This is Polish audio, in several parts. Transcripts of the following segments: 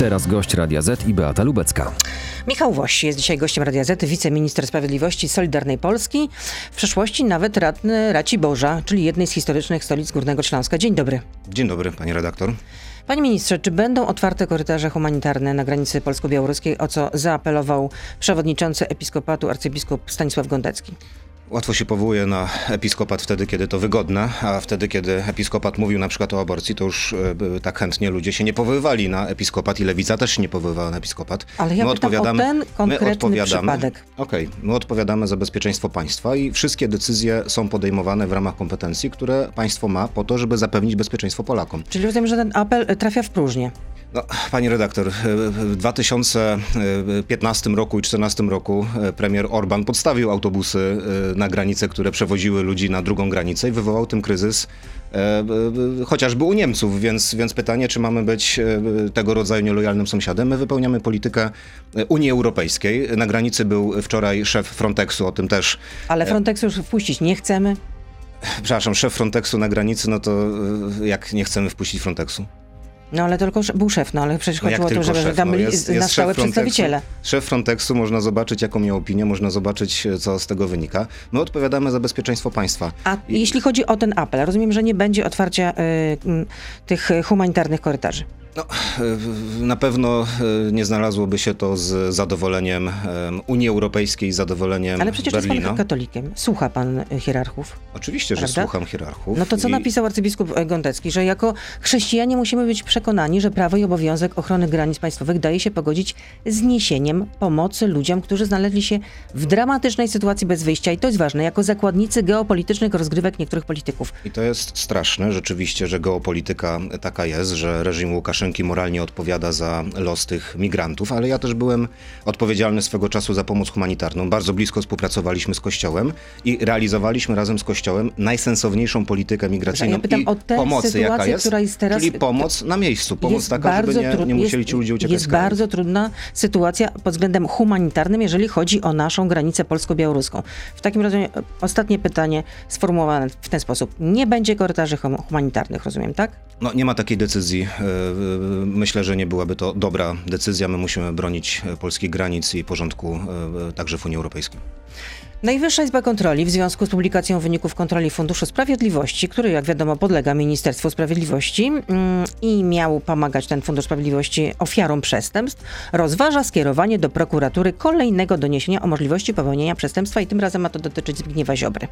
Teraz gość Radia Z i Beata Lubecka. Michał Woś jest dzisiaj gościem Radia Z, wiceminister sprawiedliwości Solidarnej Polski, w przeszłości nawet radny Raci Boża, czyli jednej z historycznych stolic Górnego Śląska. Dzień dobry. Dzień dobry, pani redaktor. Panie ministrze, czy będą otwarte korytarze humanitarne na granicy polsko-białoruskiej, o co zaapelował przewodniczący episkopatu arcybiskup Stanisław Gondecki? Łatwo się powołuje na episkopat wtedy, kiedy to wygodne, a wtedy, kiedy episkopat mówił na przykład o aborcji, to już e, tak chętnie ludzie się nie powoływali na episkopat i lewica też się nie powoływała na episkopat. Ale ja my odpowiadamy, o ten konkretny my odpowiadamy, przypadek. Okej, my odpowiadamy za bezpieczeństwo państwa i wszystkie decyzje są podejmowane w ramach kompetencji, które państwo ma po to, żeby zapewnić bezpieczeństwo Polakom. Czyli rozumiem, że ten apel trafia w próżnię. No, pani redaktor, e, w 2015 roku i 2014 roku e, premier Orban podstawił autobusy e, na granice, które przewoziły ludzi na drugą granicę i wywołał tym kryzys chociażby u Niemców, więc, więc pytanie, czy mamy być tego rodzaju nielojalnym sąsiadem. My wypełniamy politykę Unii Europejskiej. Na granicy był wczoraj szef Frontexu, o tym też Ale Frontexu już wpuścić nie chcemy. Przepraszam, szef Frontexu na granicy, no to jak nie chcemy wpuścić Frontexu? No ale tylko był szef, no ale przecież No chodziło o to, żeby szef, tam no, byli jest- na stałe Frontexu. przedstawiciele. Szef Frontexu, można zobaczyć jaką miał opinię, można zobaczyć e, co z tego wynika. My odpowiadamy za bezpieczeństwo państwa. A I- jeśli chodzi o ten apel, rozumiem, że nie będzie otwarcia y, mm, tych y, humanitarnych korytarzy. No, e, na pewno e, nie znalazłoby się to z zadowoleniem e, Unii Europejskiej, zadowoleniem Ale przecież jest Berlina. pan katolikiem. Słucha pan y, hierarchów. Oczywiście, że Prawda? słucham hierarchów. No to co i- napisał arcybiskup e, Gondecki, że jako chrześcijanie musimy być przekonani, że prawo i obowiązek ochrony granic państwowych daje się pogodzić z niesieniem pomocy ludziom, którzy znaleźli się w dramatycznej sytuacji bez wyjścia. I to jest ważne, jako zakładnicy geopolitycznych rozgrywek niektórych polityków. I to jest straszne rzeczywiście, że geopolityka taka jest, że reżim Łukaszenki moralnie odpowiada za los tych migrantów, ale ja też byłem odpowiedzialny swego czasu za pomoc humanitarną. Bardzo blisko współpracowaliśmy z Kościołem i realizowaliśmy razem z Kościołem najsensowniejszą politykę migracyjną Ja pytam i o tę pomocy, sytuację, jaka jest, która jest teraz- czyli pomoc na miejscu, pomoc taka, żeby nie, nie musieli ci ludzie uciekać Jest bardzo trudna sytuacja pod względem humanitarnym, jeżeli chodzi o naszą granicę polsko-białoruską. W takim razie e, ostatnie pytanie sformułowane w ten sposób. Nie będzie korytarzy hum- humanitarnych, rozumiem, tak? No, nie ma takiej decyzji. Myślę, że nie byłaby to dobra decyzja. My musimy bronić e, polskich granic i porządku e, e, także w Unii Europejskiej. Najwyższa Izba Kontroli w związku z publikacją wyników kontroli Funduszu Sprawiedliwości, który jak wiadomo podlega Ministerstwu Sprawiedliwości mm, i miał pomagać ten Fundusz Sprawiedliwości ofiarom przestępstw, rozważa skierowanie do prokuratury kolejnego doniesienia o możliwości popełnienia przestępstwa i tym razem ma to dotyczyć Zbigniewa Ziobry,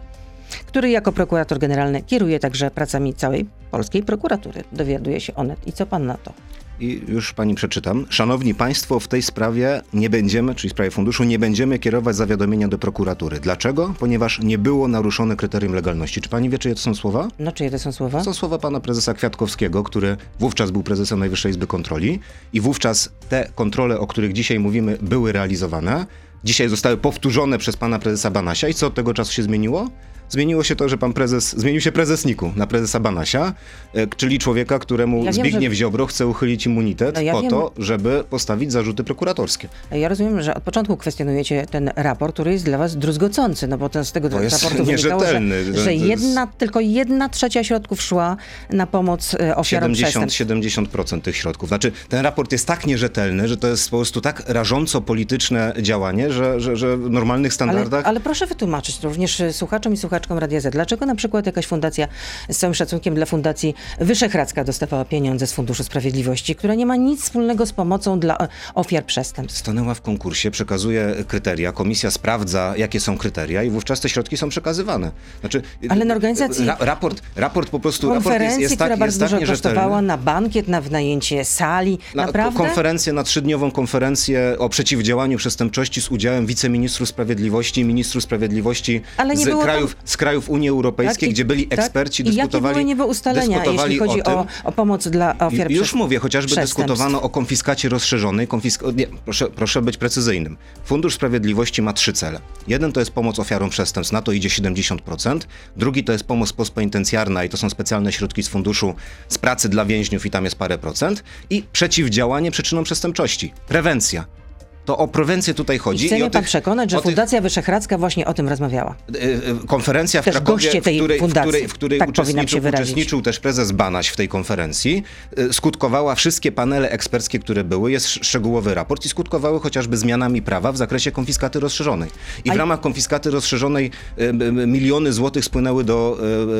który jako prokurator generalny kieruje także pracami całej polskiej prokuratury. Dowiaduje się Onet. I co pan na to? I już pani przeczytam. Szanowni Państwo, w tej sprawie nie będziemy, czyli w sprawie funduszu, nie będziemy kierować zawiadomienia do prokuratury. Dlaczego? Ponieważ nie było naruszone kryterium legalności. Czy pani wie, czyje to są słowa? No czyje to są słowa? Są słowa pana prezesa Kwiatkowskiego, który wówczas był prezesem Najwyższej Izby Kontroli i wówczas te kontrole, o których dzisiaj mówimy, były realizowane. Dzisiaj zostały powtórzone przez pana prezesa Banasia i co od tego czasu się zmieniło? Zmieniło się to, że pan prezes, zmienił się prezes NIK-u na prezesa Banasia, e, czyli człowieka, któremu Ja wiem, Zbigniew że- Ziobro chce uchylić immunitet No ja po wiem. to, żeby postawić zarzuty prokuratorskie. Ja rozumiem, że od początku kwestionujecie ten raport, który jest dla was druzgocący, no bo ten, z tego Bo jest raportu wynikało, że. To- że to jest- jedna, tylko jedna trzecia środków szła na pomoc e, ofiarom 70, przestępstw. 70% tych środków. Znaczy, ten raport jest tak nierzetelny, że to jest po prostu tak rażąco polityczne działanie, że, że, że w normalnych Ale, standardach ale proszę wytłumaczyć również e, słuchaczom i słuchaczkom Radia Z, dlaczego na przykład jakaś fundacja, z całym szacunkiem dla Fundacji Wyszehradzka dostawała pieniądze z Funduszu Sprawiedliwości, która nie ma nic wspólnego z pomocą dla e, ofiar przestępstw. stanęła w konkursie, przekazuje kryteria, komisja sprawdza, jakie są kryteria i wówczas te środki są przekazywane. Znaczy, Ale na organizacji- Ra, raport, raport po prostu raport jest, Konferencji, jest która tak, bardzo tak dużo kosztowała, na bankiet, na wynajęcie sali, Na naprawdę? konferencję, na trzydniową konferencję o przeciwdziałaniu przestępczości z udziałem wiceministrów sprawiedliwości i ministrów sprawiedliwości z, krajów, z krajów Unii Europejskiej, Tak, i- gdzie byli tak? eksperci, I jakie dyskutowali, były niby ustalenia, dyskutowali jeśli chodzi o, tym, o, o pomoc dla ofiar Ju- Już mówię, chociażby dyskutowano o konfiskacie rozszerzonej. Konfisk- nie, proszę, proszę być precyzyjnym. Fundusz Sprawiedliwości ma trzy cele. Jeden to jest pomoc ofiarom przestępstw, na to idzie 70%. Drugi to jest pomoc postpenitencjarna i to są specjalne środki z funduszu z pracy dla więźniów i tam jest parę procent. I przeciwdziałanie przyczynom przestępczości. Prewencja. To o prewencję tutaj chodzi. I chce mnie pan tych- przekonać, że o tych- Fundacja Wyszehradzka właśnie o tym rozmawiała. Y, y, konferencja w Też Krakowie, tej w której, w fundacji. której, w której Tak uczestniczył, uczestniczył też prezes Banaś w tej konferencji, y, skutkowała wszystkie panele eksperckie, które były, jest sz- szczegółowy raport i skutkowały chociażby zmianami prawa w zakresie konfiskaty rozszerzonej. I w A- ramach konfiskaty rozszerzonej miliony złotych spłynęły do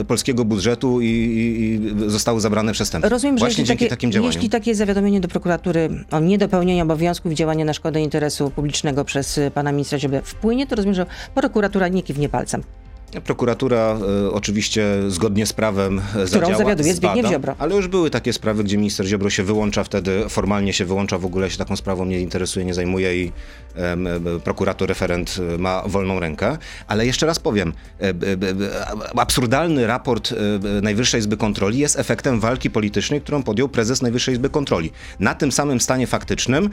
polskiego budżetu i, i, zostały zabrane przestępstwa. Rozumiem, że Właśnie jeśli dzięki takie, takim działaniom. jeśli takie zawiadomienie do prokuratury o niedopełnieniu obowiązków działania na szkodę interesu publicznego przez pana ministra Ziobrę wpłynie, to rozumiem, że prokuratura nie kiwnie palcem. Prokuratura e, oczywiście zgodnie z prawem e, zadziała, zawiaduje zbada, Zbigniew Ziobro. Ale już były takie sprawy, gdzie minister Ziobro się wyłącza wtedy, formalnie się wyłącza, w ogóle się taką sprawą nie interesuje, nie zajmuje i prokurator, referent e, ma wolną rękę. Ale jeszcze raz powiem, absurdalny raport Najwyższej Izby Kontroli jest efektem walki politycznej, którą podjął prezes Najwyższej Izby Kontroli. Na tym samym stanie faktycznym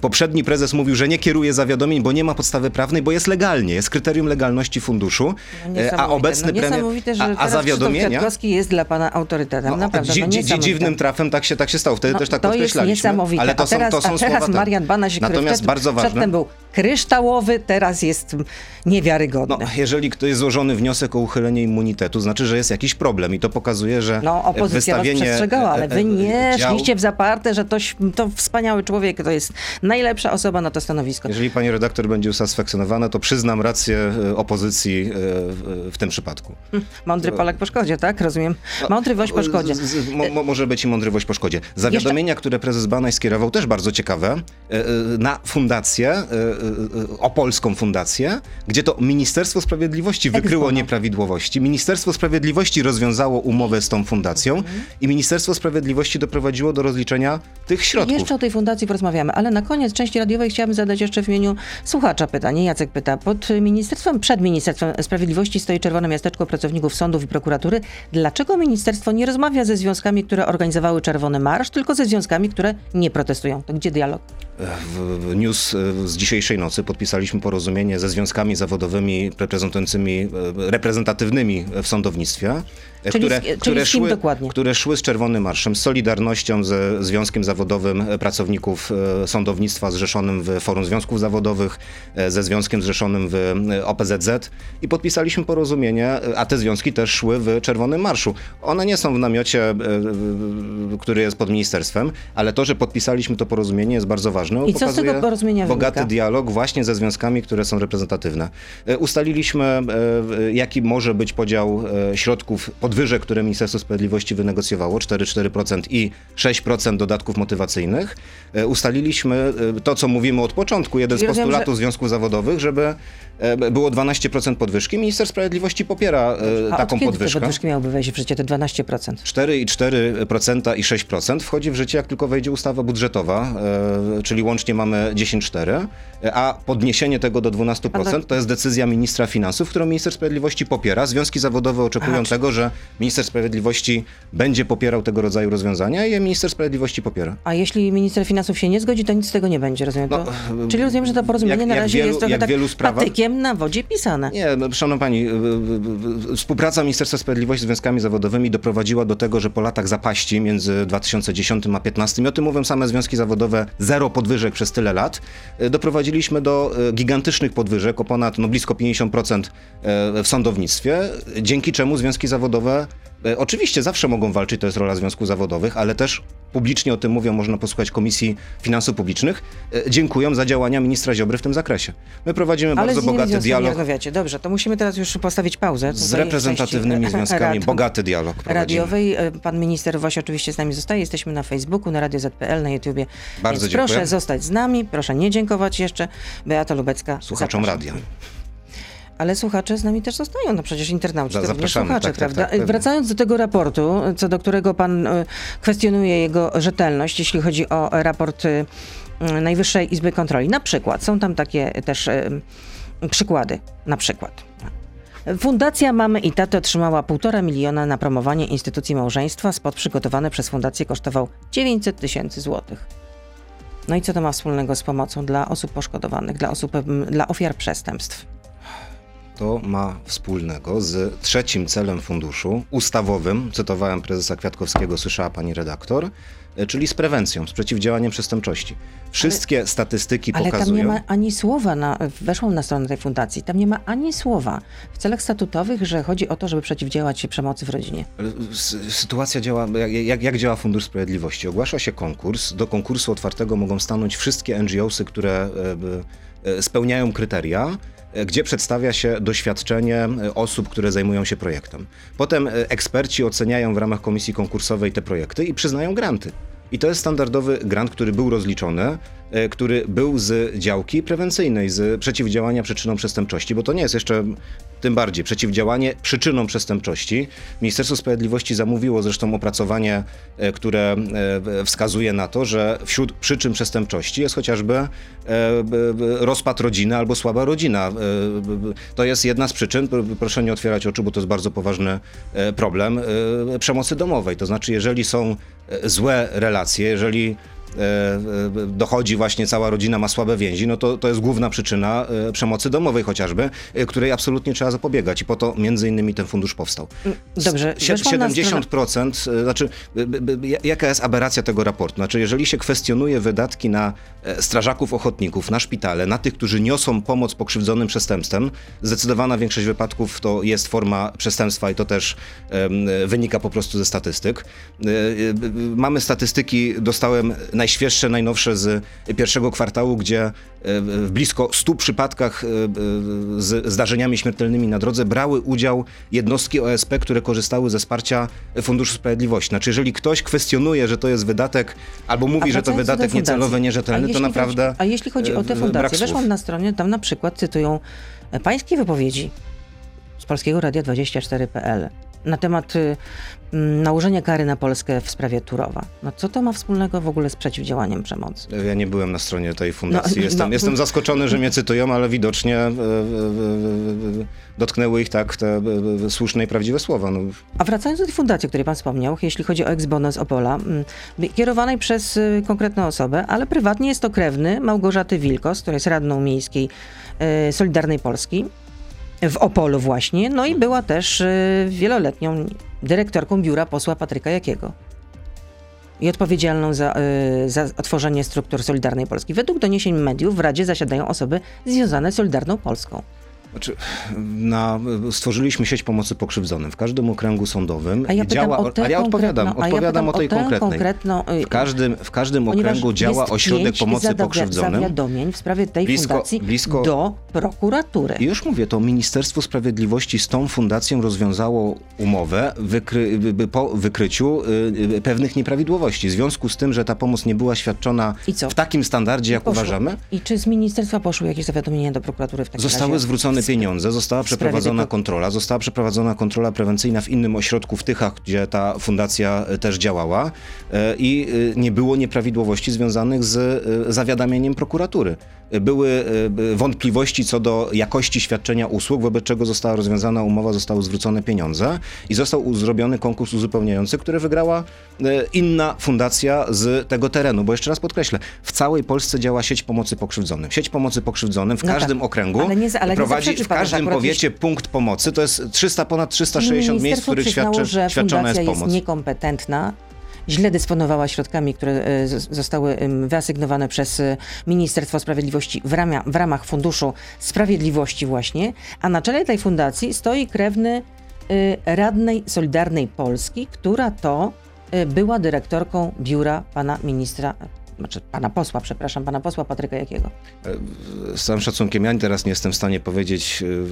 poprzedni prezes mówił, że nie kieruje zawiadomień, bo nie ma podstawy prawnej, bo jest legalnie, jest kryterium legalności funduszu. No E, A obecny no, premier. że A, a zawiadomienia. Kwiatkowski jest dla pana autorytetem. No, Naprawdę, dzi, no dzi, niesamowite. dziwnym trafem tak się, tak się stało. Wtedy No, też tak to jest podkreślaliśmy. niesamowite. Ale to a są, teraz, to są a teraz słowa. Marian Banaś, który Natomiast wtedy, bardzo ważne. przedtem był kryształowy, teraz jest niewiarygodny. No, jeżeli ktoś jest złożony wniosek o uchylenie immunitetu, znaczy, że jest jakiś problem i to pokazuje, że No, opozycja was wystawienie przestrzegała, ale wy e, e, nie dział- szliście w zaparte, że to, to wspaniały człowiek, to jest najlepsza osoba na to stanowisko. Jeżeli pani redaktor będzie usatysfakcjonowana, to przyznam rację e, opozycji e, w, w tym przypadku. Mądry Polak po szkodzie, tak? Rozumiem. Mądrość po szkodzie. Z, z, mo, mo, może być i mądrość po szkodzie. Zawiadomienia, które prezes Banaś skierował, też bardzo ciekawe, e, e, na fundację, e, e, opolską fundację, gdzie to Ministerstwo Sprawiedliwości wykryło Expo. nieprawidłowości. Ministerstwo Sprawiedliwości rozwiązało umowę z tą fundacją Mhm. i Ministerstwo Sprawiedliwości doprowadziło do rozliczenia tych środków. Jeszcze o tej fundacji porozmawiamy, ale na koniec części radiowej chciałabym zadać jeszcze w imieniu słuchacza pytanie. Jacek pyta, pod ministerstwem, przed Ministerstwem Sprawiedliwości stoi czerwone miasteczko pracowników sądów i prokuratury. Dlaczego ministerstwo nie rozmawia ze związkami, które organizowały Czerwony Marsz, tylko ze związkami, które nie protestują? To gdzie dialog? W news e, z dzisiejszej nocy podpisaliśmy porozumienie ze związkami zawodowymi reprezentującymi, e, reprezentatywnymi w sądownictwie, e, Czyli które, z- które, szły, dokładnie? które szły z Czerwonym Marszem, z Solidarnością, ze Związkiem Zawodowym Pracowników Sądownictwa zrzeszonym w Forum Związków Zawodowych, ze Związkiem zrzeszonym w OPZZ i podpisaliśmy porozumienie, a te związki też szły w Czerwonym Marszu. One nie są w namiocie, który jest pod ministerstwem, ale to, że podpisaliśmy to porozumienie jest bardzo ważne. I co z tego porozumienia Bogaty wynika? dialog właśnie ze związkami, które są reprezentatywne. E, Ustaliliśmy, e, jaki może być podział e, środków podwyżek, które Ministerstwo Sprawiedliwości wynegocjowało, 4,4% i 6% dodatków motywacyjnych. Ustaliliśmy to, co mówimy od początku, jeden z Czyli rozumiem, postulatów związków zawodowych, żeby było 12% podwyżki. Minister Sprawiedliwości popiera A taką od podwyżkę. te podwyżki miałyby wejść w życie, te 12%? 4,4% i 6% wchodzi w życie, jak tylko wejdzie ustawa budżetowa, e, czyli łącznie mamy 10,4%, e, a podniesienie tego do 12% Ale- to jest decyzja ministra finansów, którą minister sprawiedliwości popiera. Związki zawodowe oczekują Aha, tego, że minister sprawiedliwości będzie popierał tego rodzaju rozwiązania i je minister sprawiedliwości popiera. A jeśli minister finansów się nie zgodzi, to nic z tego nie będzie, rozumiem? No, to, czyli rozumiem, że to porozumienie jak- na razie wielu- jest trochę tak wielu sprawach- patykiem na wodzie pisane. Nie, no, szanowna pani, współpraca Ministerstwa Sprawiedliwości z związkami zawodowymi doprowadziła do tego, że po latach zapaści między 2010 a 2015, i o tym mówią same związki zawodowe, zero podwyżek przez tyle lat, y, doprowadziliśmy do y, gigantycznych podwyżek o ponad no, blisko 50% y, w sądownictwie, dzięki czemu związki zawodowe oczywiście zawsze mogą walczyć, to jest rola związków zawodowych, ale też publicznie o tym mówią, można posłuchać Komisji Finansów Publicznych, y, dziękują za działania ministra Ziobry w tym zakresie. My prowadzimy Ale bardzo bogaty dialog. rozmawiacie. Dobrze, to musimy teraz już postawić pauzę. Z reprezentatywnymi związkami rad bogaty dialog prowadzimy. radiowej. E, Pan minister właśnie oczywiście z nami zostaje. Jesteśmy na Facebooku, na Radio ZPL, na YouTubie. Bardzo Więc dziękuję. proszę zostać z nami, proszę nie dziękować jeszcze. Beata Lubecka. Słuchaczom zapraszam. radia. Ale słuchacze z nami też zostają, no przecież internauci to również słuchacze, tak, tak, prawda? tak, pewnie. Wracając do tego raportu, co do którego pan e, kwestionuje jego rzetelność, jeśli chodzi o raport e, Najwyższej Izby Kontroli. Na przykład, są tam takie też e, przykłady, na przykład. Fundacja Mamy i Taty otrzymała 1,5 miliona na promowanie instytucji małżeństwa. Spot przygotowany przez fundację kosztował 900 tysięcy złotych. No i co to ma wspólnego z pomocą dla osób poszkodowanych, dla osób, dla ofiar przestępstw? To ma wspólnego z trzecim celem funduszu, ustawowym, cytowałem prezesa Kwiatkowskiego, słyszała pani redaktor, e, czyli z prewencją, z przeciwdziałaniem przestępczości. Wszystkie statystyki Ale pokazują... tam nie ma ani słowa, na, weszłam na stronę tej fundacji, tam nie ma ani słowa w celach statutowych, że chodzi o to, żeby przeciwdziałać przemocy w rodzinie. Ale Sytuacja działa, jak, jak, działa Fundusz Sprawiedliwości? Ogłasza się konkurs, do konkursu otwartego mogą stanąć wszystkie NGOsy, które e, e, spełniają kryteria, gdzie przedstawia się doświadczenie e, osób, które zajmują się projektem. Potem e, eksperci oceniają w ramach komisji konkursowej te projekty i przyznają granty. I to jest standardowy grant, który był rozliczony, e, który był z działki prewencyjnej, z przeciwdziałania przyczynom przestępczości, bo to nie jest jeszcze tym bardziej przeciwdziałanie przyczynom przestępczości. Ministerstwo Sprawiedliwości zamówiło zresztą opracowanie, e, które e, wskazuje na to, że wśród przyczyn przestępczości jest chociażby e, rozpad rodziny albo słaba rodzina. To jest jedna z przyczyn, pr- proszę nie otwierać oczu, bo to jest bardzo poważny problem, przemocy domowej. To znaczy, jeżeli są złe relacje, jeżeli dochodzi właśnie cała rodzina ma słabe więzi, no to, to jest główna przyczyna e, przemocy domowej chociażby, e, której absolutnie trzeba zapobiegać i po to między innymi ten fundusz powstał. Dobrze, Sie- weszłam na 70%, e, znaczy jaka jest aberracja tego raportu? Znaczy jeżeli się kwestionuje wydatki na e, strażaków ochotników, na szpitale, na tych, którzy niosą pomoc pokrzywdzonym przestępstwem, zdecydowana większość wypadków to jest forma przestępstwa i to też wynika po prostu ze statystyk. E, e, Mamy statystyki, dostałem najświeższe, najnowsze z pierwszego kwartału, gdzie e, w blisko 100 przypadkach e, e, z zdarzeniami śmiertelnymi na drodze brały udział jednostki OSP, które korzystały ze wsparcia Funduszu Sprawiedliwości. Znaczy, jeżeli ktoś kwestionuje, że to jest wydatek, albo mówi, A że to wydatek niecelowy, nierzetelny, to naprawdę. Chodzi, a jeśli chodzi o te fundacje, weszłam na stronie, tam na przykład cytują pańskie wypowiedzi z Polskiego Radia 24.pl na temat y, m, nałożenia kary na Polskę w sprawie Turowa. No co to ma wspólnego w ogóle z przeciwdziałaniem przemocy? Ja nie byłem na stronie tej fundacji. No, jestem, no. jestem zaskoczony, że mnie cytują, ale widocznie e, e, e, dotknęły ich tak te e, słuszne i prawdziwe słowa. No, A wracając do tej fundacji, o której pan wspomniał, jeśli chodzi o ex-bono z Opola, mm, kierowanej przez y, konkretną osobę, ale prywatnie jest to krewny Małgorzaty Wilkos, która jest radną miejskiej Solidarnej Polski w Opolu właśnie, no i była też y, wieloletnią dyrektorką biura posła Patryka Jakiego. I odpowiedzialną za, y, za otworzenie struktur Solidarnej Polski. Według doniesień mediów w Radzie zasiadają osoby związane z Solidarną Polską. Znaczy, na, stworzyliśmy sieć pomocy pokrzywdzonym w każdym okręgu sądowym. A ja działa, o a ja odpowiadam, ja odpowiadam pytam o tej tę konkretnej. konkretną, y, W każdym, w każdym okręgu działa ośrodek pomocy zadawia- pokrzywdzonym. zawiadomień w sprawie tej Blisko- fundacji blisko- do prokuratury. I już mówię, to Ministerstwo Sprawiedliwości z tą fundacją rozwiązało umowę wykry, po wykryciu y, y, pewnych nieprawidłowości. W związku z tym, że ta pomoc nie była świadczona w takim standardzie, jak Poszło. uważamy, I czy z ministerstwa poszły jakieś zawiadomienia do prokuratury w takim Zostały razie? zwrócone pieniądze, została przeprowadzona kontrola, została przeprowadzona kontrola prewencyjna w innym ośrodku w Tychach, gdzie ta fundacja e, też działała e, i e, nie było nieprawidłowości związanych z zawiadamianiem prokuratury. Były wątpliwości co do jakości świadczenia usług, wobec czego została rozwiązana umowa, zostały zwrócone pieniądze i został zrobiony konkurs uzupełniający, który wygrała inna fundacja z tego terenu. Bo jeszcze raz podkreślę, w całej Polsce działa sieć pomocy pokrzywdzonym. Sieć pomocy pokrzywdzonym w No tak, każdym okręgu ale nie ale prowadzi w każdym powiecie punkt pomocy. To jest 300, ponad 360 miejsc, w których świadczy, że świadczona fundacja jest jest pomoc. niekompetentna, źle dysponowała środkami, które e, zostały wyasygnowane przez e, Ministerstwo Sprawiedliwości w, ramia, w ramach Funduszu Sprawiedliwości właśnie, a na czele tej fundacji stoi krewny e, radnej Solidarnej Polski, która to była dyrektorką biura pana ministra, znaczy pana posła, przepraszam, pana posła Patryka Jakiego. Z całym szacunkiem, ja teraz nie jestem w stanie powiedzieć, y,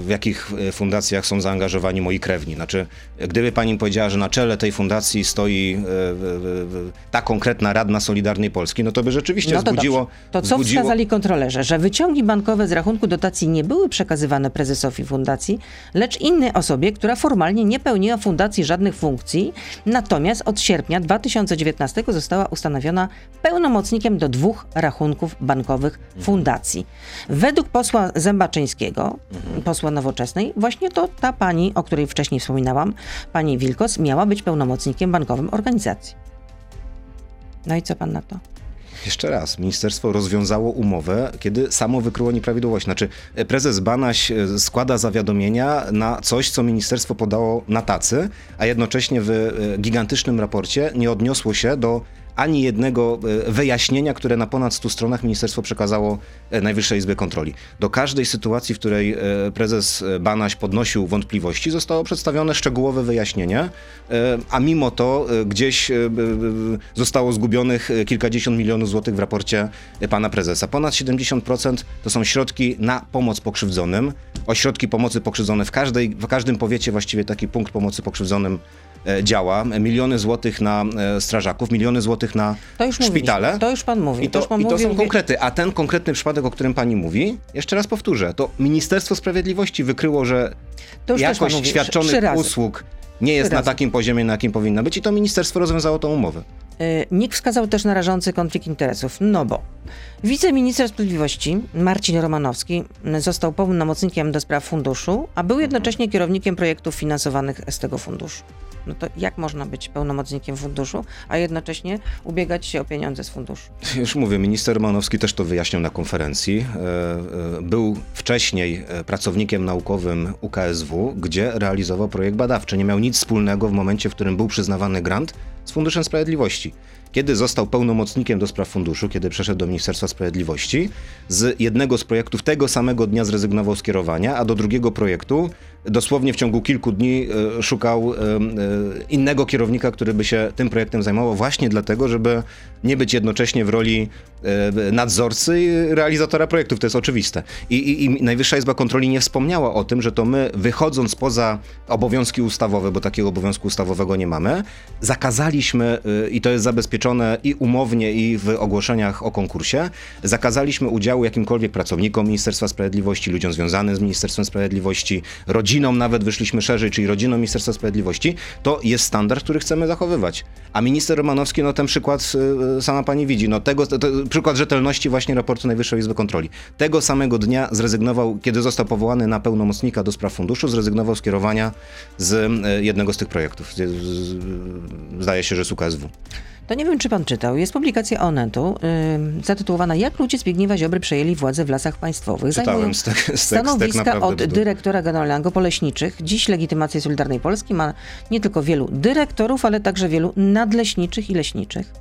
w jakich y, fundacjach są zaangażowani moi krewni. Znaczy, gdyby pani powiedziała, że na czele tej fundacji stoi y, ta konkretna radna Solidarnej Polski, no to by rzeczywiście No to wzbudziło... dobrze. To co wzbudziło... wskazali kontrolerzy? Że wyciągi bankowe z rachunku dotacji nie były przekazywane prezesowi fundacji, lecz innej osobie, która formalnie nie pełniła fundacji żadnych funkcji, natomiast od sierpnia 2019 została ustanowiona pełnomocnikiem do dwóch rachunków bankowych fundacji. Według posła Zębaczyńskiego, posła Nowoczesnej, właśnie to ta pani, o której wcześniej wspominałam, pani Wilkos, miała być pełnomocnikiem bankowym organizacji. No i co pan na to? Jeszcze raz, ministerstwo rozwiązało umowę, kiedy samo wykryło nieprawidłowość. Znaczy, prezes Banaś e, składa zawiadomienia na coś, co ministerstwo podało na tacy, a jednocześnie w e, gigantycznym raporcie nie odniosło się do ani jednego e, wyjaśnienia, które na ponad 100 stronach ministerstwo przekazało e, Najwyższej Izbie Kontroli. Do każdej sytuacji, w której e, prezes Banaś podnosił wątpliwości, zostało przedstawione szczegółowe wyjaśnienie, a mimo to gdzieś zostało zgubionych kilkadziesiąt milionów złotych w raporcie pana prezesa. Ponad 70% to są środki na pomoc pokrzywdzonym. Ośrodki pomocy pokrzywdzonym w, każdej, w każdym powiecie właściwie taki punkt pomocy pokrzywdzonym działa. Miliony złotych na e, strażaków, miliony złotych na To już szpitale. mówiliśmy. To już pan mówił. I to, pan i to mówił, są konkrety. A ten konkretny przypadek, o którym pani mówi, jeszcze raz powtórzę, to Ministerstwo Sprawiedliwości wykryło, że To jakość świadczonych usług nie jest na takim poziomie, na jakim powinna być i to ministerstwo rozwiązało tą umowę. Y, NIK wskazał też na rażący konflikt interesów, no bo wiceminister sprawiedliwości Marcin Romanowski został pełnomocnikiem do spraw funduszu, a był jednocześnie kierownikiem projektów finansowanych z tego funduszu. No to jak można być pełnomocnikiem funduszu, a jednocześnie ubiegać się o pieniądze z funduszu? Już mówię, minister Romanowski też to wyjaśniał na konferencji. E, e, Był wcześniej e, pracownikiem naukowym UKSW, gdzie realizował projekt badawczy. Nie miał nic wspólnego w momencie, w którym był przyznawany grant z Funduszem Sprawiedliwości. Kiedy został pełnomocnikiem do spraw funduszu, kiedy przeszedł do Ministerstwa Sprawiedliwości, z jednego z projektów tego samego dnia zrezygnował z kierowania, a do drugiego projektu dosłownie w ciągu kilku dni e, szukał e, e, innego kierownika, który by się tym projektem zajmował, właśnie dlatego, żeby nie być jednocześnie w roli nadzorcy i realizatora projektów. To jest oczywiste. I, i, I Najwyższa Izba Kontroli nie wspomniała o tym, że to my, wychodząc poza obowiązki ustawowe, bo takiego obowiązku ustawowego nie mamy, zakazaliśmy, i to jest zabezpieczone i umownie, i w ogłoszeniach o konkursie, zakazaliśmy udziału jakimkolwiek pracownikom Ministerstwa Sprawiedliwości, ludziom związanym z Ministerstwem Sprawiedliwości, rodzinom nawet wyszliśmy szerzej, czyli rodzinom Ministerstwa Sprawiedliwości. To jest standard, który chcemy zachowywać. A minister Romanowski, no ten przykład y, y, sama pani widzi, no tego, to, to przykład rzetelności właśnie raportu Najwyższej Izby Kontroli. Tego samego dnia zrezygnował, kiedy został powołany na pełnomocnika do spraw funduszu, zrezygnował z kierowania z y, jednego z tych projektów. Z, z, zdaje się, że z UKSW. To nie wiem, czy pan czytał. Jest publikacja Onetu yy, zatytułowana Jak ludzie Zbigniewa Ziobry przejęli władzę w lasach państwowych. Czytałem z tek- z Stanowiska naprawdę od dyrektora generalnego poleśniczych. Dziś legitymację Solidarnej Polski ma nie tylko wielu dyrektorów, ale także wielu nadleśniczych i leśniczych.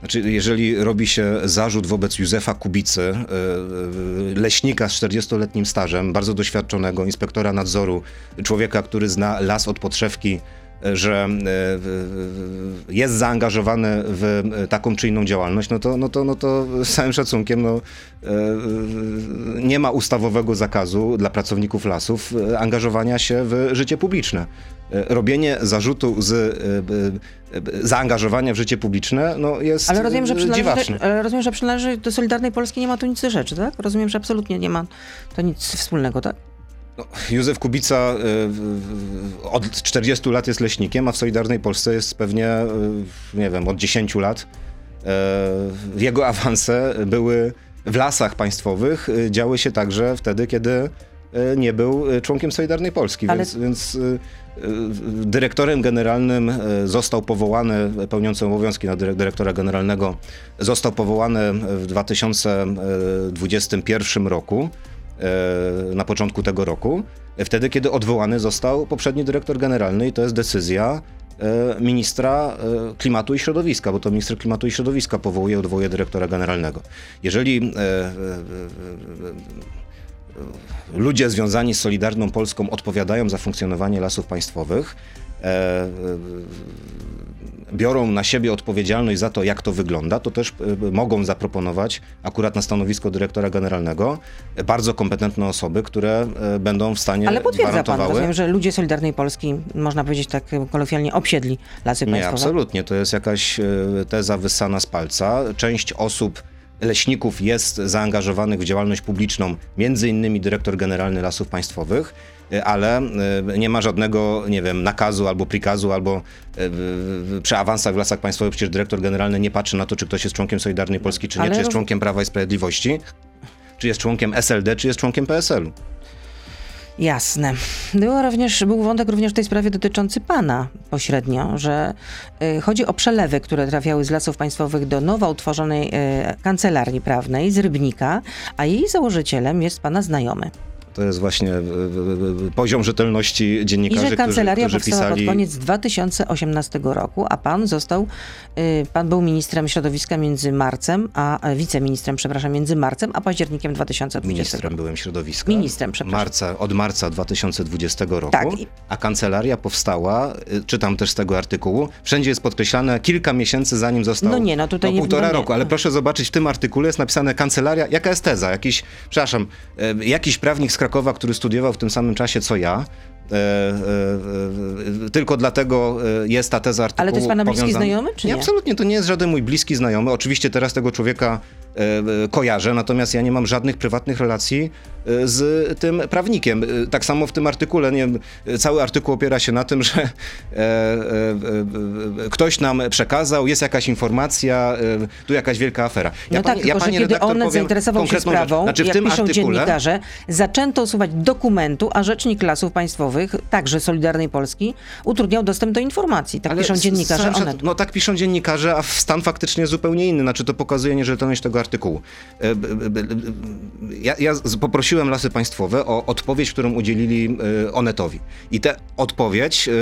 Znaczy, jeżeli robi się zarzut wobec Józefa Kubicy, e, e, leśnika z 40-letnim stażem, bardzo doświadczonego inspektora nadzoru, człowieka, który zna las od podszewki, że e, jest zaangażowany w e, taką czy inną działalność, no to, no to, no to z całym szacunkiem no, e, nie ma ustawowego zakazu dla pracowników lasów angażowania się w życie publiczne. Robienie zarzutu z zaangażowania w życie publiczne no, jest Ale rozumiem, że dziwaczne. ale rozumiem, że przynależy do Solidarnej Polski, nie ma tu nic do rzeczy, tak? Rozumiem, że absolutnie nie ma to nic wspólnego, tak? No, Józef Kubica w- od 40 lat jest leśnikiem, a w Solidarnej Polsce jest pewnie, e, nie wiem, od 10 lat. E, Jego awanse były w lasach państwowych, działy się także wtedy, kiedy nie był członkiem Solidarnej Polski, Ale- więc, więc dyrektorem generalnym został powołany, pełniący obowiązki na dyre- dyrektora generalnego, został powołany w 2021 roku na początku tego roku, e, wtedy kiedy odwołany został poprzedni dyrektor generalny i to jest decyzja e, ministra e, klimatu i środowiska, bo to minister klimatu i środowiska powołuje, odwołuje dyrektora generalnego. Jeżeli e, e, e, ludzie związani z Solidarną Polską odpowiadają za funkcjonowanie lasów państwowych, e, e, biorą na siebie odpowiedzialność za to, jak to wygląda, to też e, mogą zaproponować akurat na stanowisko dyrektora generalnego e, bardzo kompetentne osoby, które e, będą w stanie Ale potwierdza pan, gwarantowały. rozumiem, że ludzie Solidarnej Polski, można powiedzieć tak kolokwialnie, obsiedli lasy Nie, państwowe. absolutnie. To jest jakaś e, teza wyssana z palca. Część osób, leśników jest zaangażowanych w działalność publiczną, między innymi dyrektor generalny Lasów Państwowych, e, ale e, nie ma żadnego, nie wiem, nakazu albo prikazu, albo e, przy awansach w Lasach Państwowych przecież dyrektor generalny nie patrzy na to, czy ktoś jest członkiem Solidarnej Polski, czy nie, Ale czy jest członkiem Prawa i Sprawiedliwości, czy jest członkiem SLD, czy jest członkiem PSL-u. Jasne. Było również, był wątek również w tej sprawie dotyczący pana pośrednio, że y, chodzi o przelewy, które trafiały z lasów państwowych do nowo utworzonej y, kancelarii prawnej z Rybnika, a jej założycielem jest pana znajomy. To jest właśnie y, y, y, poziom rzetelności I dziennikarzy, że kancelaria którzy, którzy powstała pisali... pod koniec 2018 roku, a pan został, pan był ministrem środowiska między marcem, a e, wiceministrem, przepraszam, między marcem a październikiem 2020 Ministrem byłem środowiska. Ministrem, przepraszam. Marca, od marca 2020 roku. Tak. A kancelaria powstała, czytam też z tego artykułu, wszędzie jest podkreślane kilka miesięcy zanim został. No nie, no tutaj nie- półtora no nie. roku, ale proszę zobaczyć, w tym artykule jest napisane kancelaria. Jaka jest teza? Jakiś, przepraszam, jakiś prawnik z Krakowa, który studiował w tym samym czasie co ja. e, e, e, tylko dlatego e, jest ta teza artykułu Ale to jest pana bliski powiązana- znajomy, czy nie? Absolutnie, to nie jest żaden mój bliski znajomy. Oczywiście teraz tego człowieka kojarzę, natomiast ja nie mam żadnych prywatnych relacji e, z tym prawnikiem. E, Tak samo w tym artykule, nie, wiem, e, cały artykuł opiera się na tym, że e, e, e, e, ktoś nam przekazał, jest jakaś informacja, e, tu jakaś wielka afera. No tak, tylko że pani kiedy on zainteresował się rzecz. sprawą, Znaczy, jak piszą artykule, dziennikarze, zaczęto usuwać dokumentu, a Rzecznik Lasów Państwowych, także Solidarnej Polski, utrudniał dostęp do informacji. Tak Ale piszą dziennikarze szac- No tak piszą dziennikarze, a stan faktycznie jest zupełnie inny. Znaczy to pokazuje nierzetelność tego artykułu. E, Ja, ja poprosiłem Lasy Państwowe o odpowiedź, którą udzielili e, Onetowi. I tę odpowiedź, e,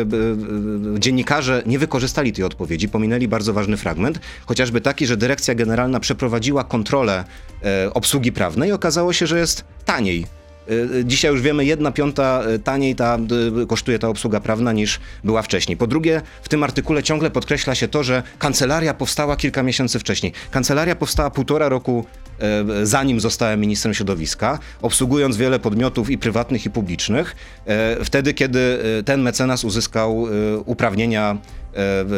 dziennikarze nie wykorzystali tej odpowiedzi, pominęli bardzo ważny fragment, chociażby taki, że Dyrekcja Generalna przeprowadziła kontrolę obsługi prawnej i okazało się, że jest taniej. Y, Dzisiaj już wiemy, jedna piąta y, taniej ta, kosztuje ta obsługa prawna niż była wcześniej. Po drugie, w tym artykule ciągle podkreśla się to, że kancelaria powstała kilka miesięcy wcześniej. Kancelaria powstała półtora roku zanim zostałem ministrem środowiska, obsługując wiele podmiotów i prywatnych, i publicznych, wtedy, kiedy ten mecenas uzyskał uprawnienia e,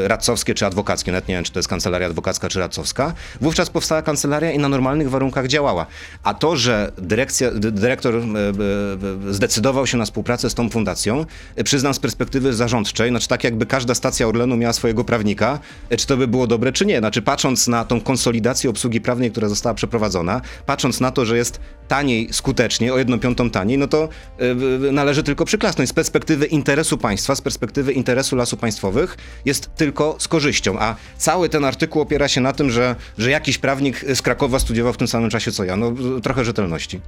radcowskie czy adwokackie, nawet nie wiem, czy to jest kancelaria adwokacka czy radcowska, wówczas powstała kancelaria i na normalnych warunkach działała. A to, że dyrekcja, dy- dyrektor e, e, e, zdecydował się na współpracę z tą fundacją, e, przyznam z perspektywy zarządczej, znaczy tak jakby każda stacja Orlenu miała swojego prawnika, e, czy to by było dobre, czy nie. Znaczy patrząc na tą konsolidację obsługi prawnej, która została przeprowadzona, patrząc na to, że jest taniej skutecznie, o jedną piątą taniej, no to e, należy tylko przyklasnąć. Z perspektywy interesu państwa, z perspektywy interesu lasów państwowych jest tylko z korzyścią, a cały ten artykuł opiera się na tym, że, że jakiś prawnik z Krakowa studiował w tym samym czasie co ja. No trochę rzetelności.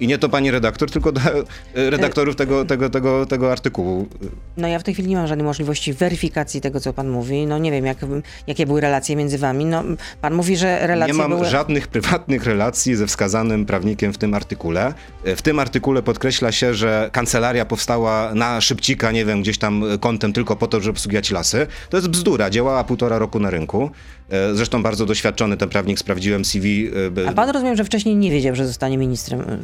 I nie to pani redaktor, tylko do, e, redaktorów tego, tego, tego, tego artykułu. No ja w tej chwili nie mam żadnej możliwości weryfikacji tego, co pan mówi. No nie wiem, jak, jakie były relacje między wami. No, pan mówi, że relacje Nie mam były... żadnych prywatnych relacji ze wskazanym prawnikiem w tym artykule. E, W tym artykule podkreśla się, że kancelaria powstała na szybcika, nie wiem, gdzieś tam kątem tylko po to, żeby obsługiwać lasy. To jest bzdura. Działała półtora roku na rynku. E, Zresztą bardzo doświadczony ten prawnik, sprawdziłem CV. e, A pan rozumiem, że wcześniej nie wiedział, że zostanie ministrem y,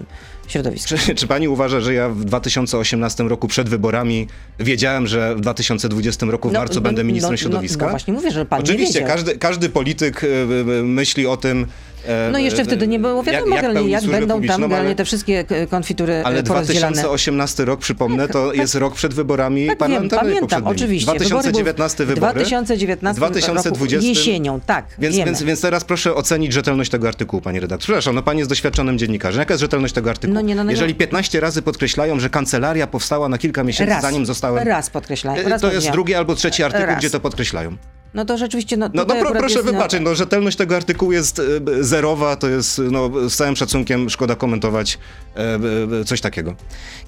środowiska. Czy, czy pani uważa, że ja w 2018 roku przed wyborami wiedziałem, że w 2020 roku w No, marcu no, będę ministrem no, środowiska? No, no właśnie mówię, że pan Oczywiście, nie wiedział. każdy, każdy polityk e, e, myśli o tym. E, No jeszcze e, wtedy nie było wiadomo, jak, jak, jak będą tam ale- te wszystkie k- konfitury Ale ale porozdzielane. 2018 rok, przypomnę, to jest rok przed wyborami Tak wiem, parlamentarnymi pamiętam, oczywiście. 2019 były w wybory. 2019 2020 roku jesienią, tak, Więc, wiemy. więc, więc teraz proszę ocenić rzetelność tego artykułu, pani redaktor. Przepraszam, no pan jest doświadczonym dziennikarzem. Jaka jest rzetelność tego artykułu? No nie, no, no nie. Jeżeli 15 razy podkreślają, że kancelaria powstała na kilka miesięcy raz, zanim zostałem... Raz podkreślałem. E, Raz to jest drugi albo trzeci artykuł, Raz. gdzie to podkreślają. No to rzeczywiście, no, No, no pro, proszę jest, wybaczyć, no, rzetelność tego artykułu jest e, zerowa, to jest, no, z całym szacunkiem szkoda komentować e, b- coś takiego.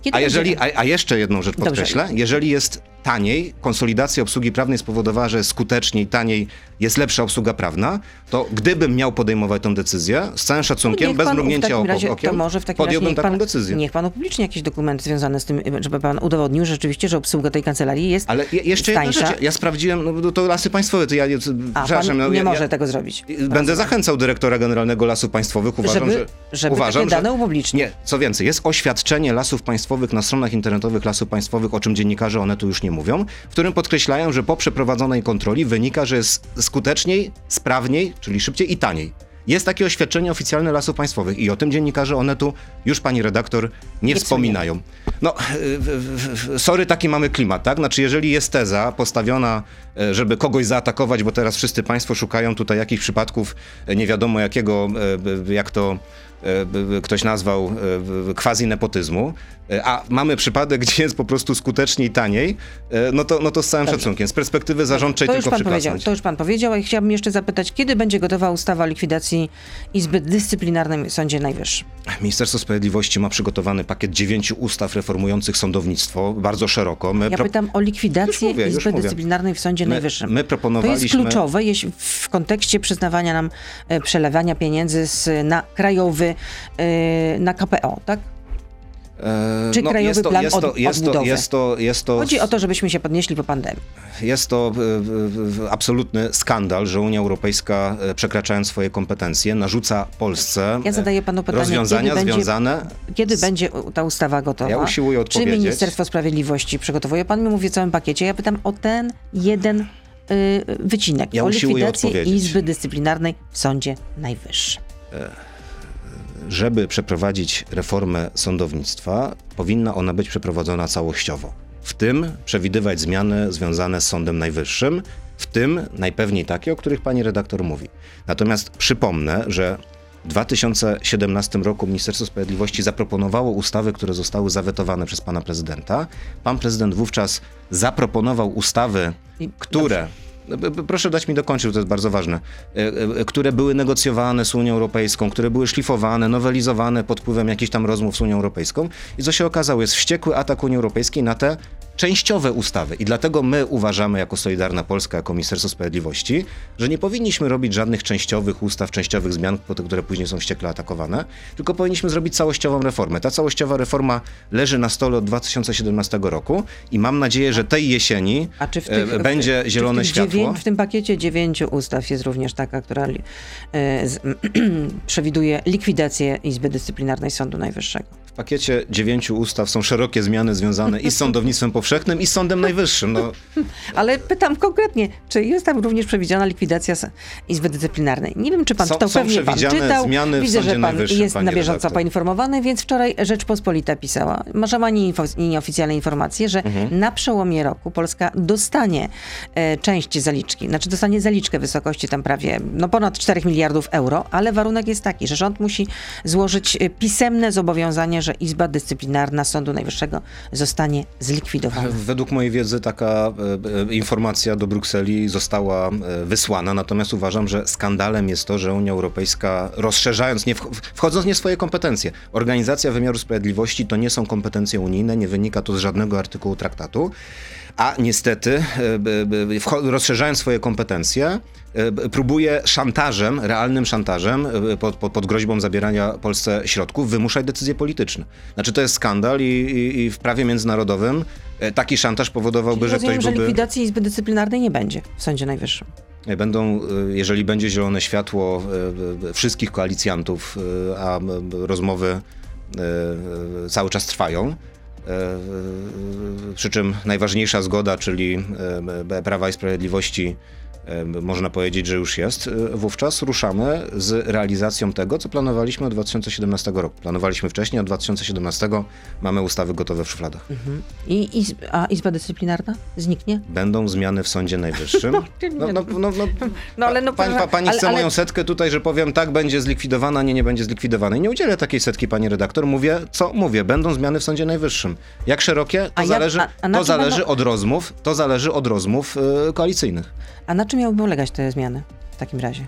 Kiedy A jeżeli, a, a jeszcze jedną rzecz Dobrze. podkreślę, jeżeli jest taniej, konsolidacja obsługi prawnej spowodowała, że skuteczniej, taniej jest lepsza obsługa prawna, to gdybym miał podejmować tą decyzję, z całym szacunkiem, bez mrugnięcia razie, okiem, to może w takim razie podjąłbym taką decyzję. niech pan upublicznie jakiś dokument związany z tym, żeby pan udowodnił rzeczywiście, że obsługa tej kancelarii jest Ale je, jeszcze jedna tańsza. rzecz, ja sprawdziłem, no, to lasy państwowe, to ja, nie- A przepraszam, pan no, nie ja, może ja, tego zrobić. Będę zachęcał dyrektora generalnego Lasów Państwowych. Uważam, Żeby- że. żeby uważam, takie dane upublicznić. Nie, co więcej, jest oświadczenie Lasów Państwowych na stronach internetowych Lasów Państwowych, o czym dziennikarze one tu już nie mówią, w którym podkreślają, że po przeprowadzonej kontroli wynika, że jest skuteczniej, sprawniej, czyli szybciej i taniej. Jest takie oświadczenie oficjalne Lasów Państwowych i o tym dziennikarze one tu już pani redaktor nie, wspominają. No, sorry, taki mamy klimat, tak? Znaczy, jeżeli jest teza postawiona, e, żeby kogoś zaatakować, bo teraz wszyscy państwo szukają tutaj jakichś przypadków e, nie wiadomo jakiego, e, jak to ktoś nazwał e, b- quasi nepotyzmu, e, a mamy przypadek, gdzie jest po prostu skuteczniej i taniej, e, no to, no to z całym Dobrze. szacunkiem. Z perspektywy zarządczej To już tylko pan powiedział, to już pan powiedział, a chciałabym jeszcze zapytać, kiedy będzie gotowa ustawa o likwidacji Izby Dyscyplinarnej w Sądzie Najwyższym? Ministerstwo Sprawiedliwości ma przygotowany pakiet dziewięciu ustaw reformujących sądownictwo, bardzo szeroko. My Ja pro- pytam o likwidację Już mówię, już Izby. Dyscyplinarnej w Sądzie My- Najwyższym. my to jest proponowaliśmy- kluczowe jeśli w kontekście przyznawania nam e, przelewania pieniędzy z, na krajowy, e, na KPO, tak? E, Czy krajowy jest to, plan jest to, jest to, jest to, jest to, Chodzi o to, żebyśmy się podnieśli po pandemii. Jest to e, absolutny skandal, że Unia Europejska, e, przekraczając swoje kompetencje, narzuca Polsce Ja zadaję panu pytanie, rozwiązania kiedy będzie- związane. Kiedy z- będzie ta ustawa gotowa? Ja usiłuję Czy odpowiedzieć. Ministerstwo Sprawiedliwości przygotowuje? Pan mi mówi o całym pakiecie. Ja pytam o ten jeden y, wycinek. Ja o likwidację. Izby Dyscyplinarnej w Sądzie Najwyższym. Żeby przeprowadzić reformę sądownictwa, powinna ona być przeprowadzona całościowo. W tym przewidywać zmiany związane z Sądem Najwyższym, w tym najpewniej takie, o których pani redaktor mówi. Natomiast przypomnę, że w 2017 roku Ministerstwo Sprawiedliwości zaproponowało ustawy, które zostały zawetowane przez pana prezydenta. Pan prezydent wówczas zaproponował ustawy, I- które. B- Proszę dać mi dokończyć, to jest bardzo ważne. E, e, Które były negocjowane z Unią Europejską, które były szlifowane, nowelizowane pod wpływem jakichś tam rozmów z Unią Europejską. I co się okazało, jest wściekły atak Unii Europejskiej na te częściowe ustawy. I dlatego my uważamy, jako Solidarna Polska, jako Ministerstwo Sprawiedliwości, że nie powinniśmy robić żadnych częściowych ustaw, częściowych zmian, które później są wściekle atakowane, tylko powinniśmy zrobić całościową reformę. Ta całościowa reforma leży na stole od 2017 roku i mam nadzieję, że tej jesieni w e, tych, będzie w, zielone w tych światło. dziewię- w tym pakiecie dziewięciu ustaw jest również taka, która e, z, przewiduje likwidację Izby Dyscyplinarnej Sądu Najwyższego. W pakiecie dziewięciu ustaw są szerokie zmiany związane i z sądownictwem powszechnym, i z Sądem Najwyższym. No, Ale pytam konkretnie, czy jest tam również przewidziana likwidacja Izby Dyscyplinarnej? Nie wiem, czy pan Są- czytał, są pewnie pan czytał. zmiany Widzę, że pan jest na bieżąco redaktor. poinformowany, więc wczoraj Rzeczpospolita pisała, może ma nieoficjalne informacje, że Mhm. na przełomie roku Polska dostanie e, część zaliczki, znaczy dostanie zaliczkę w wysokości tam prawie no ponad 4 miliardów euro, ale warunek jest taki, że rząd musi złożyć e, pisemne zobowiązanie, że Izba Dyscyplinarna Sądu Najwyższego zostanie zlikwidowana. według mojej wiedzy taka e, e, informacja do Brukseli została e, wysłana, natomiast uważam, że skandalem jest to, że Unia Europejska rozszerzając, nie wch- wchodząc nie swoje kompetencje, organizacja wymiaru sprawiedliwości to nie są kompetencje unijne, nie wynika to z żadnego artykułu traktatu. A niestety, e, rozszerzając swoje kompetencje, e, próbuje szantażem, realnym szantażem, e, pod, pod, groźbą zabierania Polsce środków, wymuszać decyzje polityczne. Znaczy to jest skandal i, i, i w prawie międzynarodowym taki szantaż powodowałby, że Rozumiem, ktoś że byłby... likwidacji Izby Dyscyplinarnej nie będzie w Sądzie Najwyższym. Będą, jeżeli będzie zielone światło wszystkich koalicjantów, a rozmowy cały czas trwają. E, e, Przy czym najważniejsza zgoda, czyli e, Prawa i Sprawiedliwości, e, można powiedzieć, że już jest. e, Wówczas ruszamy z realizacją tego, co planowaliśmy od 2017 roku. Planowaliśmy wcześniej, od 2017 mamy ustawy gotowe w szufladach. I, iz, a Izba Dyscyplinarna zniknie? Będą zmiany w Sądzie Najwyższym. No, no, no, no, No, ale no, pa, pa, pani ale- chce ale- moją setkę tutaj, że powiem tak, będzie zlikwidowana, nie, nie będzie zlikwidowana. I nie udzielę takiej setki, pani redaktor. Mówię, co mówię, będą zmiany w Sądzie Najwyższym. Jak szerokie, to A zależy, a- a na to zależy będą- od rozmów, to zależy od rozmów y, koalicyjnych. A na czym miałyby ulegać te zmiany w takim razie?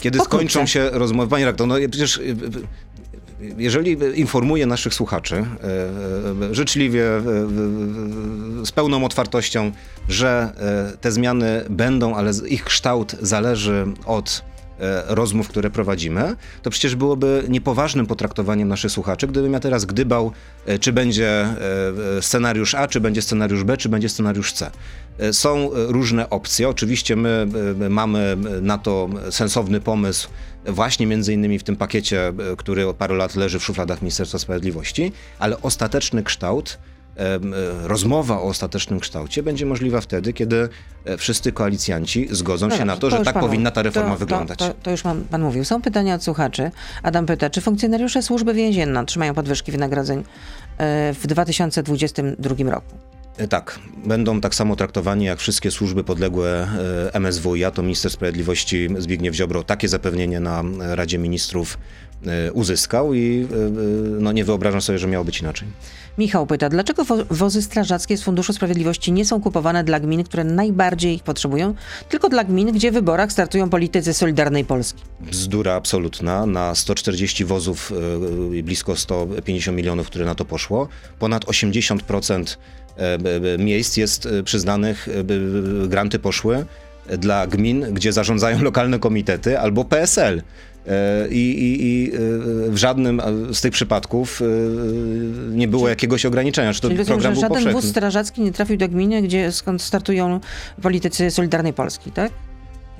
Kiedy Pokrótce. skończą się rozmowy, pani redaktor, no przecież y, y, y, jeżeli informuję naszych słuchaczy życzliwie, z pełną otwartością, że te zmiany będą, ale ich kształt zależy od rozmów, które prowadzimy, to przecież byłoby niepoważnym potraktowaniem naszych słuchaczy, gdybym ja teraz gdybał, y, czy będzie y, scenariusz A, czy będzie scenariusz B, czy będzie scenariusz C. Są różne opcje. Oczywiście my mamy na to sensowny pomysł, właśnie między innymi w tym pakiecie, który od paru lat leży w szufladach Ministerstwa Sprawiedliwości, ale ostateczny kształt, rozmowa o ostatecznym kształcie będzie możliwa wtedy, kiedy e, wszyscy koalicjanci zgodzą No się na dobrze, to, że tak powinna ta reforma to, wyglądać. To, to, to już pan, pan mówił. Są pytania od słuchaczy. Adam pyta, czy funkcjonariusze służby więziennej otrzymają podwyżki wynagrodzeń e, w 2022 roku? E, Tak, będą tak samo traktowani jak wszystkie służby podległe e, MSWiA. To minister sprawiedliwości Zbigniew Ziobro takie zapewnienie na e, Radzie Ministrów e, uzyskał i e, e, no, nie wyobrażam sobie, że miało być inaczej. Michał pyta, dlaczego wo- wozy strażackie z Funduszu Sprawiedliwości nie są kupowane dla gmin, które najbardziej ich potrzebują, tylko dla gmin, gdzie w wyborach startują politycy Solidarnej Polski? Bzdura absolutna. Na 140 wozów i blisko 150 milionów, które na to poszło, ponad 80% e, miejsc jest e, przyznanych, granty poszły dla gmin, gdzie zarządzają lokalne komitety albo PSL. E, I, i, I e, w żadnym e, z tych przypadków nie było jakiegoś ograniczenia. Czy to rozumiem, program że żaden wóz powszechny? strażacki nie trafił do gminy, gdzie skąd startują politycy Solidarnej Polski, tak?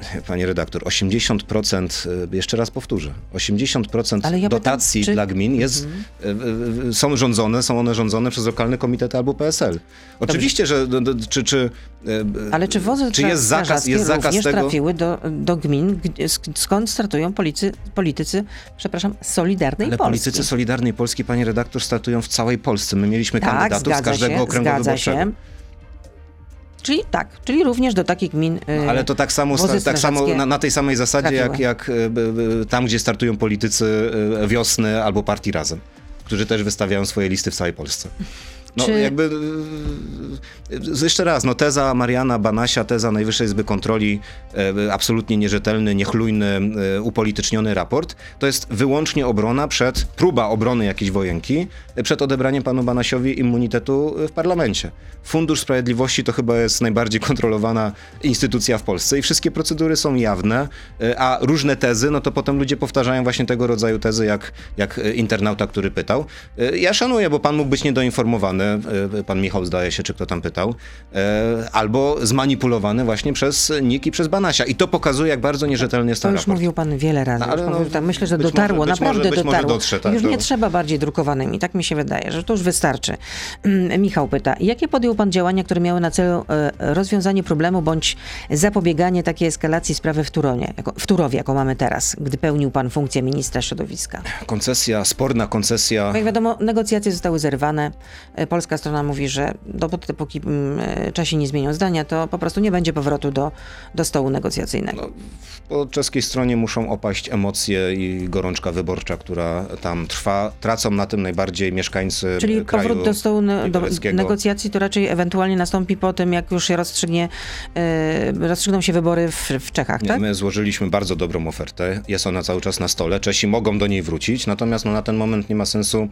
Panie redaktor, 80%, e, jeszcze raz powtórzę, 80% Ale ja pytam, dotacji czy- Mhm. dla gmin jest, e, e, e, są rządzone, są one rządzone przez lokalne komitety albo PSL. Oczywiście, że do, do, czy, czy, Ale czy wozy czy jest zakaz, jest zakaz tego, trafiły do, do gmin, skąd startują policy, politycy, przepraszam, Solidarnej ale Polski? politycy Solidarnej Polski, panie redaktor, startują w całej Polsce. My mieliśmy tak, kandydatów z każdego się, okręgu wyborczego. się. Czyli tak, czyli również do takich gmin. y, Ale to tak samo, tak samo na, na tej samej zasadzie, jak, trafiły. jak b, tam, gdzie startują politycy e, wiosny albo partii razem, którzy też wystawiają swoje listy w całej Polsce. No Czy- jakby e, jeszcze raz, no teza Mariana Banasia, teza Najwyższej Izby Kontroli, e, absolutnie nierzetelny, niechlujny, e, upolityczniony raport, to jest wyłącznie obrona przed, próba obrony jakiejś wojenki, e, przed odebraniem panu Banasiowi immunitetu e, w parlamencie. Fundusz Sprawiedliwości to chyba jest najbardziej kontrolowana instytucja w Polsce i wszystkie procedury są jawne, e, a różne tezy, no to potem ludzie powtarzają właśnie tego rodzaju tezy, jak, jak e, internauta, który pytał. Ja szanuję, bo pan mógł być niedoinformowany, e, pan Michał zdaje się, czy kto tam pytał, e, albo zmanipulowany właśnie przez NIK i przez Banasia. I to pokazuje, jak bardzo nierzetelny jest To ten już raport. mówił pan wiele razy. No, ale no, tak, myślę, że dotarło, może- naprawdę może- dotarło. dotrze, tak, już to- nie trzeba bardziej drukowanymi, tak mi się wydaje, że to już wystarczy. Mm, Michał pyta, jakie podjął pan działania, które miały na celu e, rozwiązanie problemu bądź zapobieganie takiej eskalacji sprawy w, Turonie, jako, w Turowie, jaką mamy teraz, gdy pełnił pan funkcję ministra środowiska? Koncesja, sporna koncesja. No Jak wiadomo, negocjacje zostały zerwane. Polska strona mówi, że dopóty, póki mm, Czesi nie zmienią zdania, to po prostu nie będzie powrotu do, do stołu negocjacyjnego. No, po czeskiej stronie muszą opaść emocje i gorączka wyborcza, która tam trwa. Tracą na tym najbardziej mieszkańcy Czyli kraju powrót do stołu ne- do negocjacji to raczej ewentualnie nastąpi po tym, jak już się rozstrzygnie, e, rozstrzygną się wybory w, w Czechach, Nie, tak? My złożyliśmy bardzo dobrą ofertę. Jest ona cały czas na stole. Czesi mogą do niej wrócić, natomiast no, na ten moment nie ma sensu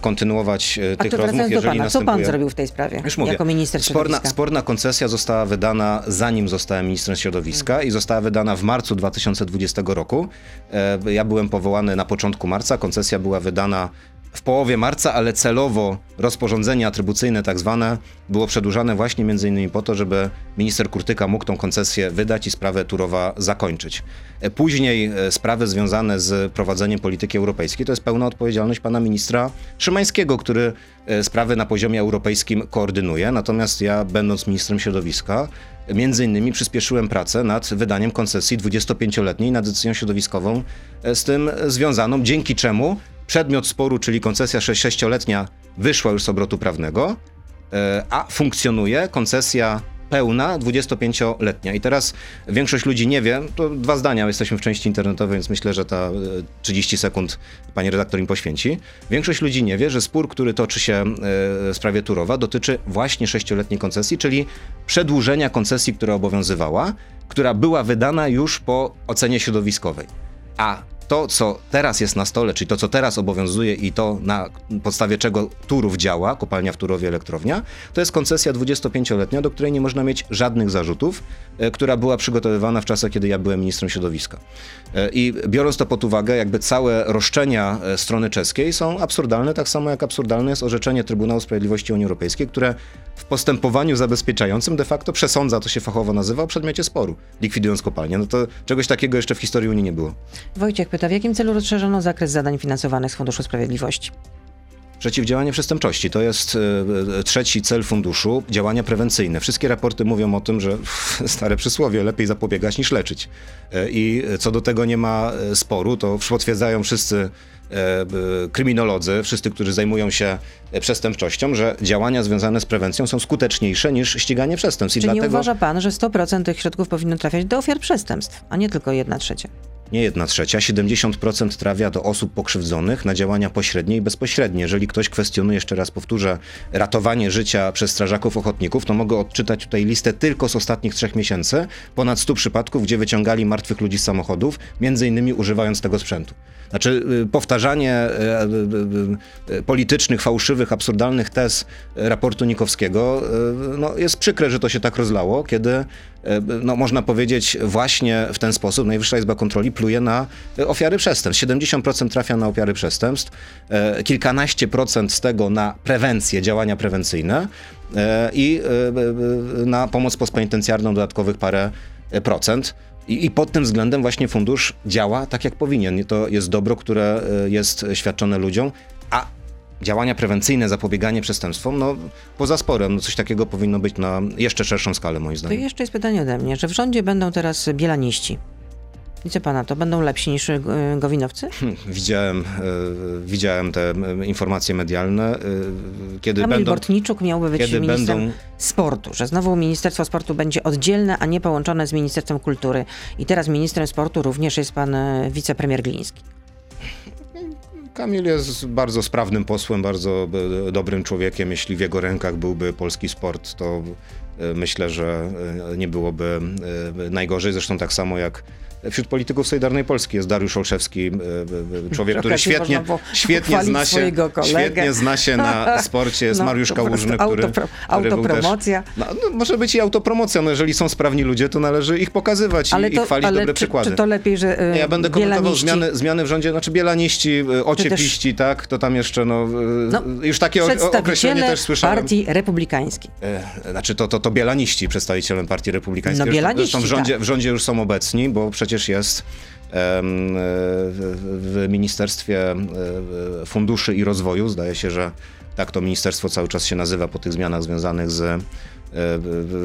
kontynuować e, A tych to rozmów, do jeżeli pana, co pan następuje... zrobił w tej sprawie Już mówię. jako minister środowiska? sporna koncesja została wydana zanim zostałem ministrem środowiska i została wydana w marcu 2020 roku. E, Ja byłem powołany na początku marca, koncesja była wydana w połowie marca, ale celowo rozporządzenie atrybucyjne tak zwane było przedłużane właśnie między innymi po to, żeby minister Kurtyka mógł tą koncesję wydać i sprawę Turowa zakończyć. E, Później e, sprawy związane z prowadzeniem polityki europejskiej to jest pełna odpowiedzialność pana ministra Szymańskiego, który e, sprawy na poziomie europejskim koordynuje. Natomiast ja, będąc ministrem środowiska, między innymi przyspieszyłem pracę nad wydaniem koncesji 25-letniej na decyzję środowiskową e, z tym związaną, dzięki czemu przedmiot sporu, czyli koncesja 6-letnia wyszła już z obrotu prawnego, e, a funkcjonuje koncesja pełna 25-letnia. I teraz większość ludzi nie wie, to dwa zdania, jesteśmy w części internetowej, więc myślę, że ta e, 30 sekund pani redaktor im poświęci. Większość ludzi nie wie, że spór, który toczy się e, w sprawie Turowa, dotyczy właśnie 6-letniej koncesji, czyli przedłużenia koncesji, która obowiązywała, która była wydana już po ocenie środowiskowej. A to, co teraz jest na stole, czyli to, co teraz obowiązuje i to, na podstawie czego Turów działa, kopalnia w Turowie, elektrownia, to jest koncesja 25-letnia, do której nie można mieć żadnych zarzutów, e, która była przygotowywana w czasach, kiedy ja byłem ministrem środowiska. E, I biorąc to pod uwagę, jakby całe roszczenia e, strony czeskiej są absurdalne, tak samo jak absurdalne jest orzeczenie Trybunału Sprawiedliwości Unii Europejskiej, które w postępowaniu zabezpieczającym de facto przesądza, to się fachowo nazywa, o przedmiocie sporu, likwidując kopalnię. No to czegoś takiego jeszcze w historii Unii nie było. Wojciech w jakim celu rozszerzono zakres zadań finansowanych z Funduszu Sprawiedliwości? Przeciwdziałanie przestępczości to jest e, e, trzeci cel funduszu, działania prewencyjne. Wszystkie raporty mówią o tym, że stare przysłowie, lepiej zapobiegać niż leczyć. E, I co do tego nie ma sporu, to potwierdzają wszyscy kryminolodzy, wszyscy, którzy zajmują się przestępczością, że działania związane z prewencją są skuteczniejsze niż ściganie przestępstw. I nie dlatego... uważa pan, że 100% tych środków powinno trafiać do ofiar przestępstw, a nie tylko jedna trzecia? Nie jedna trzecia, 70% trafia do osób pokrzywdzonych na działania pośrednie i bezpośrednie. Jeżeli ktoś kwestionuje, jeszcze raz powtórzę, ratowanie życia przez strażaków ochotników, to mogę odczytać tutaj listę tylko z ostatnich trzech miesięcy. Ponad 100 przypadków, gdzie wyciągali martwych ludzi z samochodów, między innymi używając tego sprzętu. Znaczy, y, powtarzanie y, y, politycznych, fałszywych, absurdalnych tez raportu Nikowskiego no, jest przykre, że to się tak rozlało, kiedy no, można powiedzieć właśnie w ten sposób Najwyższa Izba Kontroli pluje na e, ofiary przestępstw. 70% trafia na ofiary przestępstw, e, kilkanaście procent z tego na prewencję, działania prewencyjne e, i e, e, na pomoc postpenitencjarną dodatkowych parę e, procent. I, I pod tym względem właśnie fundusz działa tak, jak powinien. To jest dobro, które e, jest świadczone ludziom, a działania prewencyjne, zapobieganie przestępstwom, no poza sporem, no, coś takiego powinno być na jeszcze szerszą skalę, moim To zdaniem. jeszcze jest pytanie ode mnie, że w rządzie będą teraz bielaniści. I co pana, to będą lepsi niż y, gowinowcy? Widziałem, e, widziałem te e, informacje medialne, e, kiedy Kamil będą... Bortniczuk miałby być kiedy ministrem będą- sportu, że znowu Ministerstwo Sportu będzie oddzielne, a nie połączone z Ministerstwem Kultury. I teraz ministrem sportu również jest pan y, wicepremier Gliński. Kamil jest bardzo sprawnym posłem, bardzo e, dobrym człowiekiem. Jeśli w jego rękach byłby polski sport, to myślę, że e, nie byłoby e, najgorzej. Zresztą tak samo jak wśród polityków Solidarnej Polski jest Dariusz Olszewski, e, e, człowiek, który świetnie, świetnie, zna się, świetnie zna się na sporcie. Jest No, Mariusz to Kałużny, który, autopro- który był też... autopromocja. No, no, może być i autopromocja. No, jeżeli są sprawni ludzie, to należy ich pokazywać i, i chwalić ale dobre czy, przykłady. czy to lepiej, że y, Ja będę komentował zmiany, zmiany w rządzie, znaczy bielaniści, ociepiści, tak, to tam jeszcze, no, No, już takie określenie też słyszałem. partii republikańskiej. E, Znaczy to, to, to bielaniści przedstawicielem partii republikańskiej. No, bielaniści, Zresztą w rządzie, tak. w rządzie już są obecni, bo przecież jest w, Ministerstwie Funduszy i Rozwoju, zdaje się, że tak to ministerstwo cały czas się nazywa po tych zmianach związanych z e,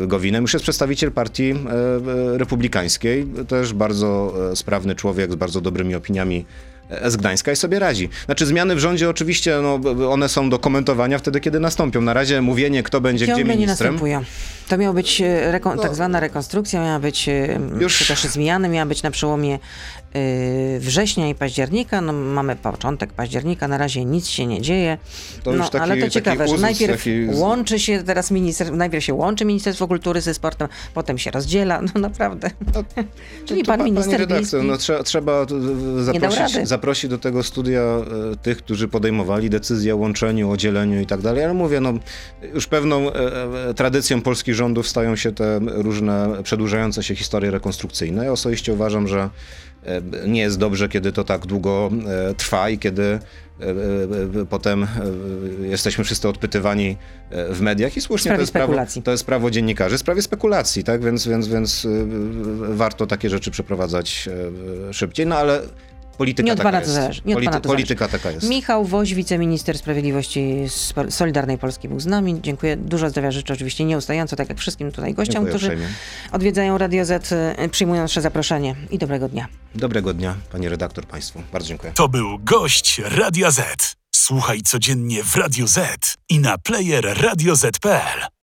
Gowinem. Już jest przedstawiciel partii e, republikańskiej, też bardzo e, sprawny człowiek z bardzo dobrymi opiniami z Gdańska i sobie radzi. Znaczy zmiany w rządzie oczywiście, no, one są do komentowania wtedy, kiedy nastąpią. Na razie mówienie, kto będzie gdzie Ciągle nie ministrem. następują. To miała być e, reko- No. tak zwana rekonstrukcja, miała być e, Już- czy też zmiany, miała być na przełomie e, września i października. No, mamy początek października, na razie nic się nie dzieje. To już no, taki- ale to ciekawe, że uzus, najpierw taki łączy się teraz minister, najpierw się łączy Ministerstwo Kultury ze sportem, potem się rozdziela. No naprawdę. Czyli To pan pa- minister redaktor, no, trzeba, trzeba e, zaprosić, rady. zaprosić do tego studia e, tych, którzy podejmowali decyzję o łączeniu, o dzieleniu i tak dalej, ale mówię, no, już pewną e, e, tradycją polskich rządów stają się te różne przedłużające się historie rekonstrukcyjne. Ja osobiście uważam, że nie jest dobrze, kiedy to tak długo trwa i kiedy potem jesteśmy wszyscy odpytywani w mediach i słusznie to jest, prawo, to jest prawo dziennikarzy w sprawie spekulacji, tak? Więc, więc, więc warto takie rzeczy przeprowadzać szybciej, no ale polityka Nie od taka pana to jest. zależy, nie od pana to polityka taka jest. Michał Woś, wiceminister sprawiedliwości Solidarnej Polski był z nami. Dziękuję. Dużo zdrowia życzę oczywiście nieustająco, tak jak wszystkim tutaj gościom, Dziękuję którzy uprzejmie. odwiedzają Radio Z, y, przyjmują nasze zaproszenie i dobrego dnia. Dobrego dnia, pani redaktor, państwu. Bardzo dziękuję. To był gość Radia Z. Słuchaj codziennie w Radio Z i na player radioz.pl.